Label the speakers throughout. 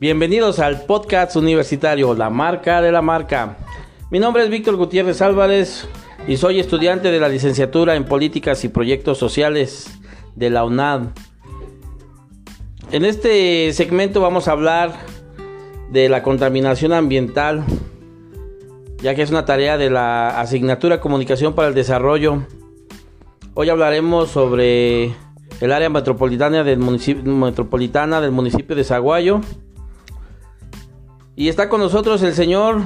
Speaker 1: Bienvenidos al podcast universitario La Marca de la Marca. Mi nombre es Víctor Gutiérrez Álvarez y soy estudiante de la licenciatura en Políticas y Proyectos Sociales de la UNAD. En este segmento vamos a hablar de la contaminación ambiental, ya que es una tarea de la asignatura Comunicación para el Desarrollo. Hoy hablaremos sobre el área metropolitana del municipio, metropolitana del municipio de Zaguayo. Y está con nosotros el señor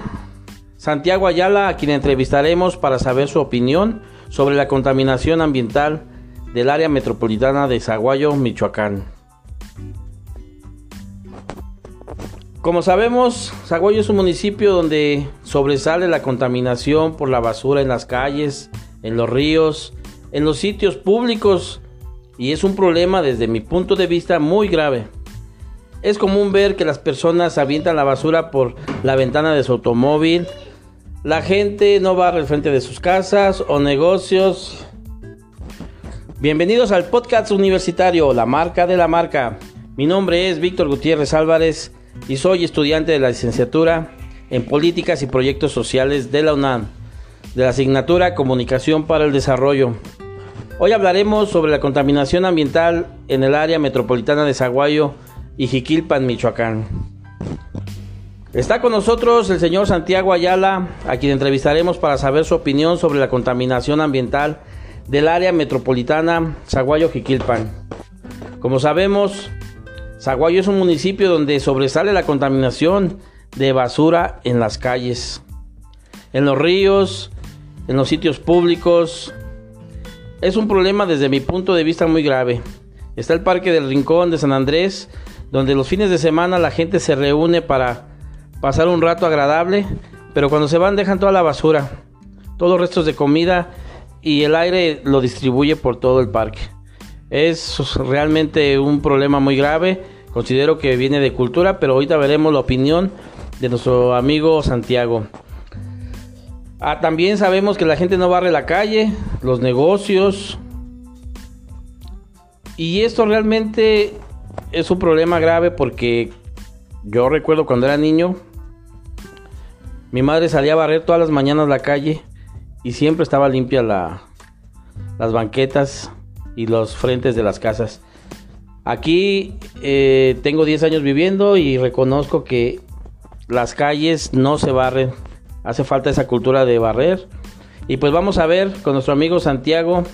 Speaker 1: Santiago Ayala, a quien entrevistaremos para saber su opinión sobre la contaminación ambiental del área metropolitana de Zaguayo, Michoacán. Como sabemos, Zaguayo es un municipio donde sobresale la contaminación por la basura en las calles, en los ríos, en los sitios públicos y es un problema desde mi punto de vista muy grave. Es común ver que las personas avientan la basura por la ventana de su automóvil, la gente no va al frente de sus casas o negocios. Bienvenidos al podcast universitario La Marca de la Marca. Mi nombre es Víctor Gutiérrez Álvarez y soy estudiante de la licenciatura en Políticas y Proyectos Sociales de la UNAM, de la asignatura Comunicación para el Desarrollo. Hoy hablaremos sobre la contaminación ambiental en el área metropolitana de Zaguayo y Jiquilpan, Michoacán. Está con nosotros el señor Santiago Ayala, a quien entrevistaremos para saber su opinión sobre la contaminación ambiental del área metropolitana Zaguayo-Jiquilpan. Como sabemos, Zaguayo es un municipio donde sobresale la contaminación de basura en las calles, en los ríos, en los sitios públicos, es un problema desde mi punto de vista muy grave. Está el Parque del Rincón de San Andrés, donde los fines de semana la gente se reúne para pasar un rato agradable, pero cuando se van dejan toda la basura, todos los restos de comida y el aire lo distribuye por todo el parque. Es realmente un problema muy grave, considero que viene de cultura, pero ahorita veremos la opinión de nuestro amigo Santiago. Ah, también sabemos que la gente no barre la calle, los negocios. Y esto realmente es un problema grave porque yo recuerdo cuando era niño, mi madre salía a barrer todas las mañanas la calle y siempre estaba limpia la, las banquetas y los frentes de las casas. Aquí eh, tengo 10 años viviendo y reconozco que las calles no se barren Hace falta esa cultura de barrer. Y pues vamos a ver con nuestro amigo Santiago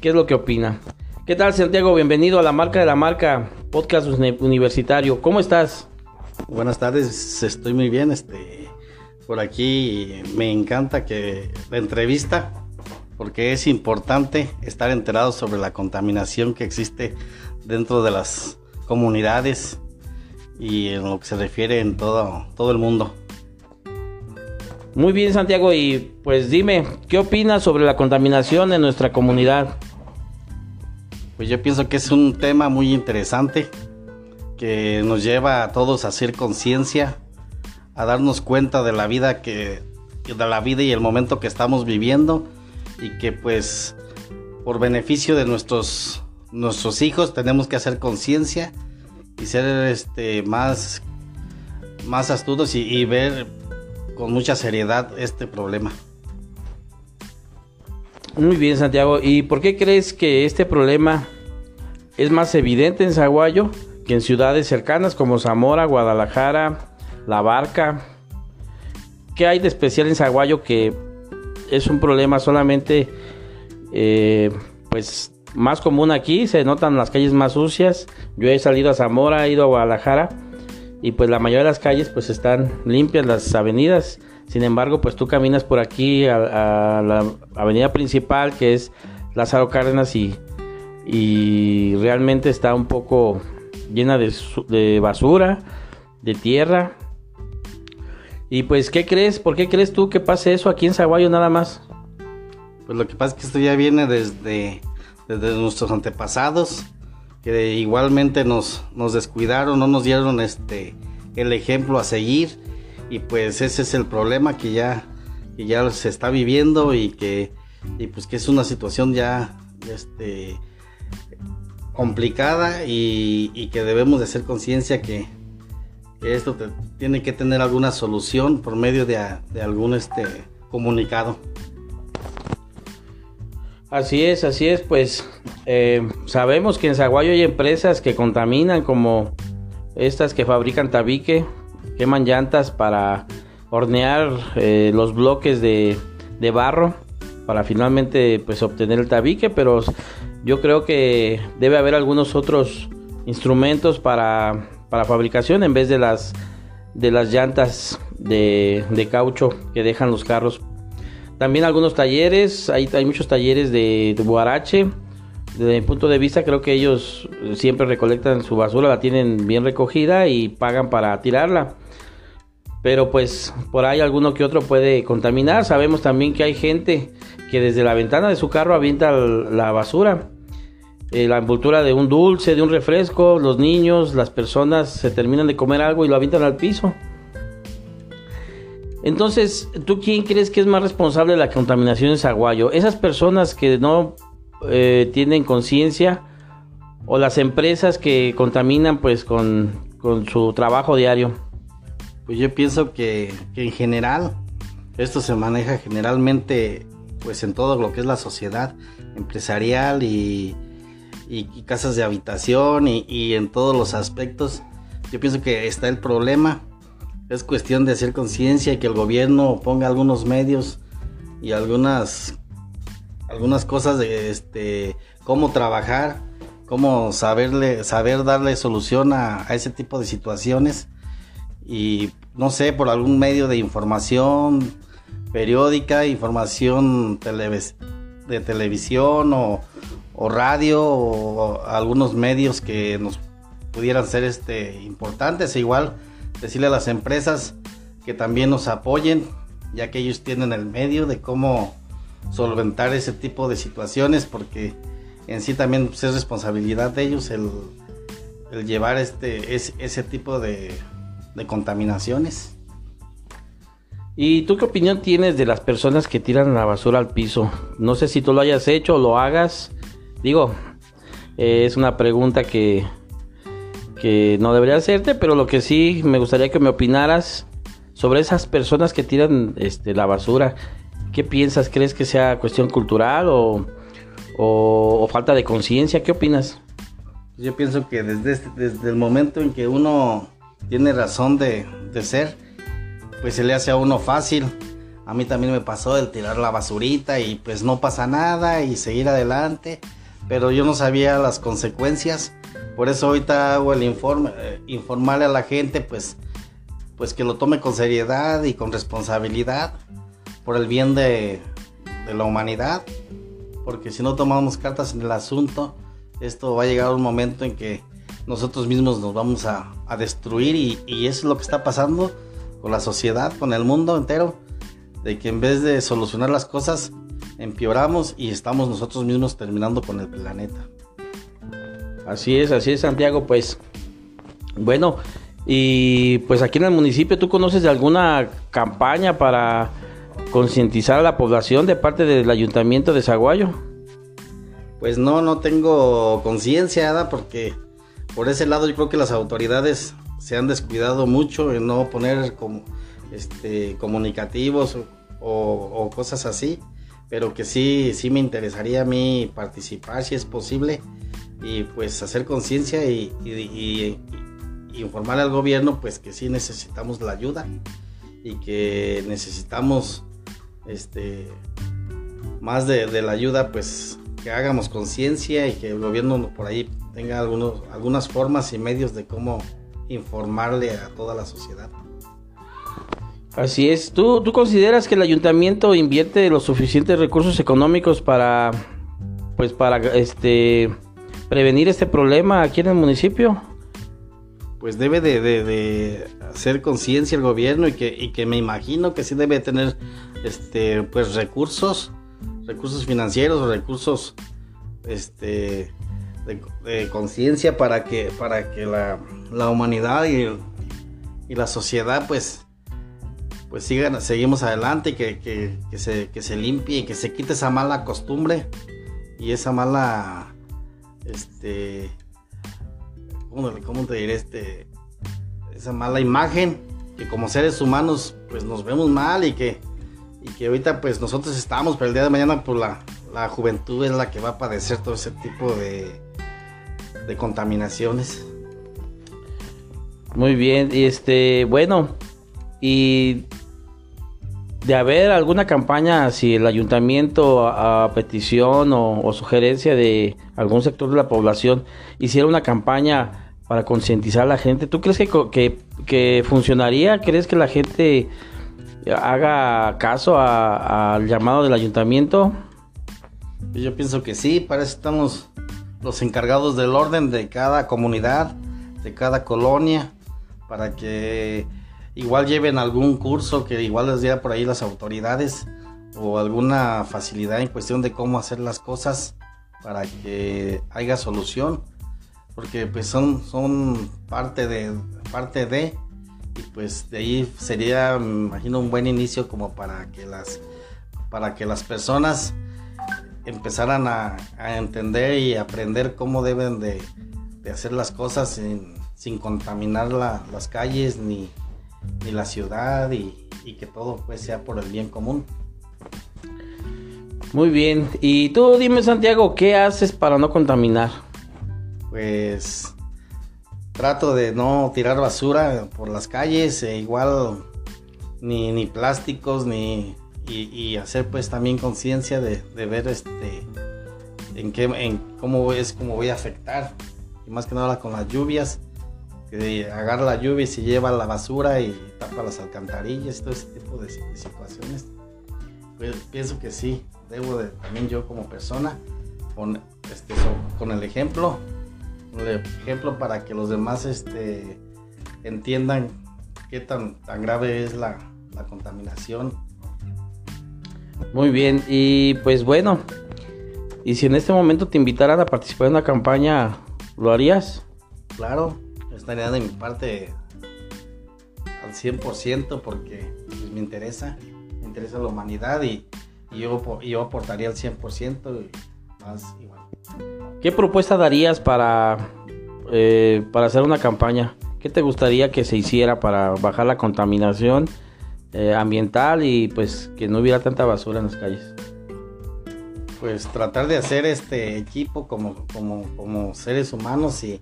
Speaker 1: qué es lo que opina. ¿Qué tal Santiago? Bienvenido a la marca de la marca podcast universitario. ¿Cómo estás?
Speaker 2: Buenas tardes, estoy muy bien. Este, por aquí me encanta que la entrevista porque es importante estar enterado sobre la contaminación que existe dentro de las comunidades y en lo que se refiere en todo, todo el mundo.
Speaker 1: Muy bien, Santiago, y pues dime, ¿qué opinas sobre la contaminación en nuestra comunidad?
Speaker 2: Pues yo pienso que es un tema muy interesante que nos lleva a todos a hacer conciencia, a darnos cuenta de la vida que de la vida y el momento que estamos viviendo y que pues por beneficio de nuestros nuestros hijos tenemos que hacer conciencia y ser este más más astutos y, y ver con mucha seriedad este problema.
Speaker 1: Muy bien, Santiago. ¿Y por qué crees que este problema es más evidente en Zaguayo que en ciudades cercanas como Zamora, Guadalajara, La Barca? ¿Qué hay de especial en Zaguayo que es un problema solamente eh, pues más común aquí? Se notan las calles más sucias. Yo he salido a Zamora, he ido a Guadalajara y pues la mayoría de las calles pues están limpias las avenidas sin embargo pues tú caminas por aquí a, la avenida principal que es Lázaro Cárdenas y, y realmente está un poco llena de, de, basura de tierra y pues ¿qué crees? ¿por qué crees tú que pase eso aquí en Zaguayo nada más?
Speaker 2: pues lo que pasa es que esto ya viene desde, desde nuestros antepasados que igualmente nos, nos descuidaron, no nos dieron este el ejemplo a seguir y pues ese es el problema que ya, que ya se está viviendo y que y pues que es una situación ya este complicada y, que debemos de hacer conciencia que, esto tiene que tener alguna solución por medio de, algún este comunicado.
Speaker 1: Así es, así es, pues eh, sabemos que en Zaguayo hay empresas que contaminan como estas que fabrican tabique, queman llantas para hornear eh, los bloques de, de, barro para finalmente pues obtener el tabique, pero yo creo que debe haber algunos otros instrumentos para, para fabricación en vez de las de las llantas de, de, caucho que dejan los carros. También algunos talleres, hay, hay muchos talleres de, de Guarache. Desde mi punto de vista creo que ellos siempre recolectan su basura, la tienen bien recogida y pagan para tirarla pero pues por ahí alguno que otro puede contaminar. Sabemos también que hay gente que desde la ventana de su carro avienta la basura, eh, la envoltura de un dulce, de un refresco, los niños, las personas se terminan de comer algo y lo avientan al piso. Entonces, ¿tú quién crees que es más responsable de la contaminación en Zaguayo? ¿Esas personas que no eh, tienen conciencia o las empresas que contaminan pues con su trabajo diario?
Speaker 2: Pues yo pienso que, en general esto se maneja generalmente pues en todo lo que es la sociedad empresarial y, casas de habitación y, en todos los aspectos. Yo pienso que está el problema. Es cuestión de hacer conciencia y que el gobierno ponga algunos medios y algunas algunas cosas de este cómo trabajar, cómo saberle saber darle solución a ese tipo de situaciones y no sé, por algún medio de información periódica, información de televisión o, radio o, algunos medios que nos pudieran ser este, importantes. E igual decirle a las empresas que también nos apoyen, ya que ellos tienen el medio de cómo solventar ese tipo de situaciones, porque en sí también pues, es responsabilidad de ellos el, llevar este, ese tipo de, de contaminaciones.
Speaker 1: ¿Y tú qué opinión tienes de las personas que tiran la basura al piso? No sé si tú lo hayas hecho o lo hagas. Digo, eh, es una pregunta que, que no debería hacerte, pero lo que sí me gustaría que me opinaras sobre esas personas que tiran este, la basura. ¿Qué piensas? ¿Crees que sea cuestión cultural o, o, falta de conciencia? ¿Qué opinas?
Speaker 2: Yo pienso que desde, este, desde el momento en que uno tiene razón de, ser, pues se le hace a uno fácil. A mí también me pasó el tirar la basurita y pues no pasa nada y seguir adelante. Pero yo no sabía las consecuencias. Por eso ahorita hago el informe, eh, informarle a la gente pues, pues que lo tome con seriedad y con responsabilidad por el bien de, de la humanidad. Porque si no tomamos cartas en el asunto, esto va a llegar un momento en que nosotros mismos nos vamos a, destruir y, eso es lo que está pasando con la sociedad, con el mundo entero, de que en vez de solucionar las cosas, empeoramos y estamos nosotros mismos terminando con el planeta.
Speaker 1: Así es, así es Santiago, pues bueno, y pues aquí en el municipio, ¿tú conoces de alguna campaña para concientizar a la población de parte del ayuntamiento de Zaguayo?
Speaker 2: Pues no, no tengo conciencia, porque por ese lado yo creo que las autoridades se han descuidado mucho en no poner como, este, comunicativos o, cosas así, pero que sí, sí me interesaría a mí participar si es posible y pues hacer conciencia y, informar al gobierno pues que sí necesitamos la ayuda y que necesitamos este más de, de la ayuda pues que hagamos conciencia y que el gobierno por ahí tenga algunos, algunas formas y medios de cómo informarle a toda la sociedad.
Speaker 1: Así es. ¿Tú, ¿Tú consideras que el ayuntamiento invierte los suficientes recursos económicos para, pues, para este, prevenir este problema aquí en el municipio?
Speaker 2: Pues debe de, hacer conciencia el gobierno y que, y que me imagino que sí debe tener este, pues, recursos, recursos financieros, recursos este, de, conciencia para que, para que la, humanidad y, y, la sociedad pues, pues sigan, seguimos adelante, que, que, que, se, que se limpie y que se quite esa mala costumbre y esa mala, este, ¿cómo, te diré? Este, esa mala imagen, que como seres humanos pues nos vemos mal y que, y que ahorita pues nosotros estamos, pero el día de mañana pues la, la juventud es la que va a padecer todo ese tipo de, de contaminaciones.
Speaker 1: Muy bien, y este, bueno, y de haber alguna campaña, si el ayuntamiento a, petición o, sugerencia de algún sector de la población hiciera una campaña para concientizar a la gente, ¿tú crees que, que, funcionaría? ¿Crees que la gente haga caso al llamado del ayuntamiento?
Speaker 2: Yo pienso que sí, para eso estamos los encargados del orden de cada comunidad, de cada colonia, para que igual lleven algún curso que igual les diera por ahí las autoridades o alguna facilidad en cuestión de cómo hacer las cosas para que haya solución porque pues son son parte de parte de y pues de ahí sería me imagino un buen inicio como para que las para que las personas empezaran a, entender y aprender cómo deben de, hacer las cosas sin, contaminar las calles ni, ni la ciudad y, que todo pues sea por el bien común.
Speaker 1: Muy bien, y tú dime Santiago, ¿qué haces para no contaminar?
Speaker 2: Pues trato de no tirar basura por las calles, e igual ni, ni plásticos, ni y, hacer pues también conciencia de, ver este en qué en cómo es cómo voy a afectar y más que nada con las lluvias que agarra la lluvia y se lleva la basura y tapa las alcantarillas, todo ese tipo de, situaciones. Pues, pienso que sí, debo de, también yo como persona, con, este, con el ejemplo, ejemplo para que los demás este, entiendan qué tan, tan grave es la, la contaminación.
Speaker 1: Muy bien, y pues bueno, y si en este momento te invitaran a participar en una campaña, ¿lo harías?
Speaker 2: Claro, estaría de mi parte al 100% porque pues, me interesa, me interesa la humanidad y, yo, yo aportaría al 100% y más igual.
Speaker 1: ¿Qué propuesta darías para, eh, para hacer una campaña? ¿Qué te gustaría que se hiciera para bajar la contaminación eh, ambiental y pues que no hubiera tanta basura en las calles?
Speaker 2: Pues tratar de hacer este equipo como, como, como seres humanos y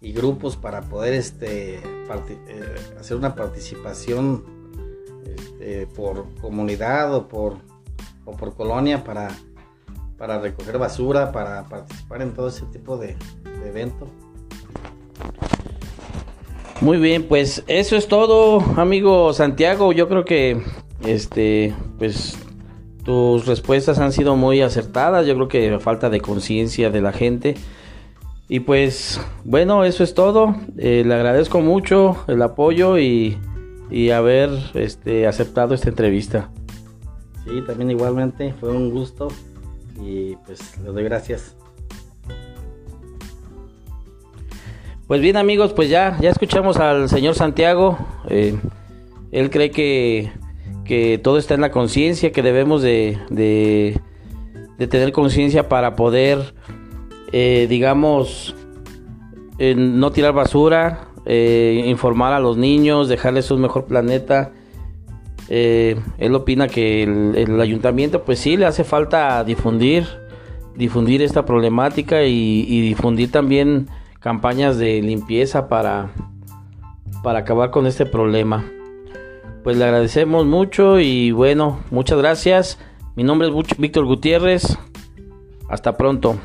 Speaker 2: y grupos para poder este, eh, hacer una participación este, por comunidad o por, o por colonia para, para recoger basura, para participar en todo ese tipo de, de eventos.
Speaker 1: Muy bien, pues eso es todo, amigo Santiago. Yo creo que este, pues tus respuestas han sido muy acertadas. Yo creo que falta de conciencia de la gente. Y pues bueno, eso es todo. Eh, le agradezco mucho el apoyo y, haber este, aceptado esta entrevista.
Speaker 2: Sí, también igualmente fue un gusto y pues le doy gracias.
Speaker 1: Pues bien amigos, pues ya, ya escuchamos al señor Santiago. Eh, él cree que, que, todo está en la conciencia, que debemos de, de, tener conciencia para poder eh, digamos, no tirar basura, eh, informar a los niños, dejarles un mejor planeta. Eh, él opina que el, ayuntamiento, pues sí, le hace falta difundir, difundir esta problemática y, y difundir también campañas de limpieza para, para acabar con este problema. Pues le agradecemos mucho y bueno, muchas gracias. Mi nombre es Víctor Gutiérrez. Hasta pronto.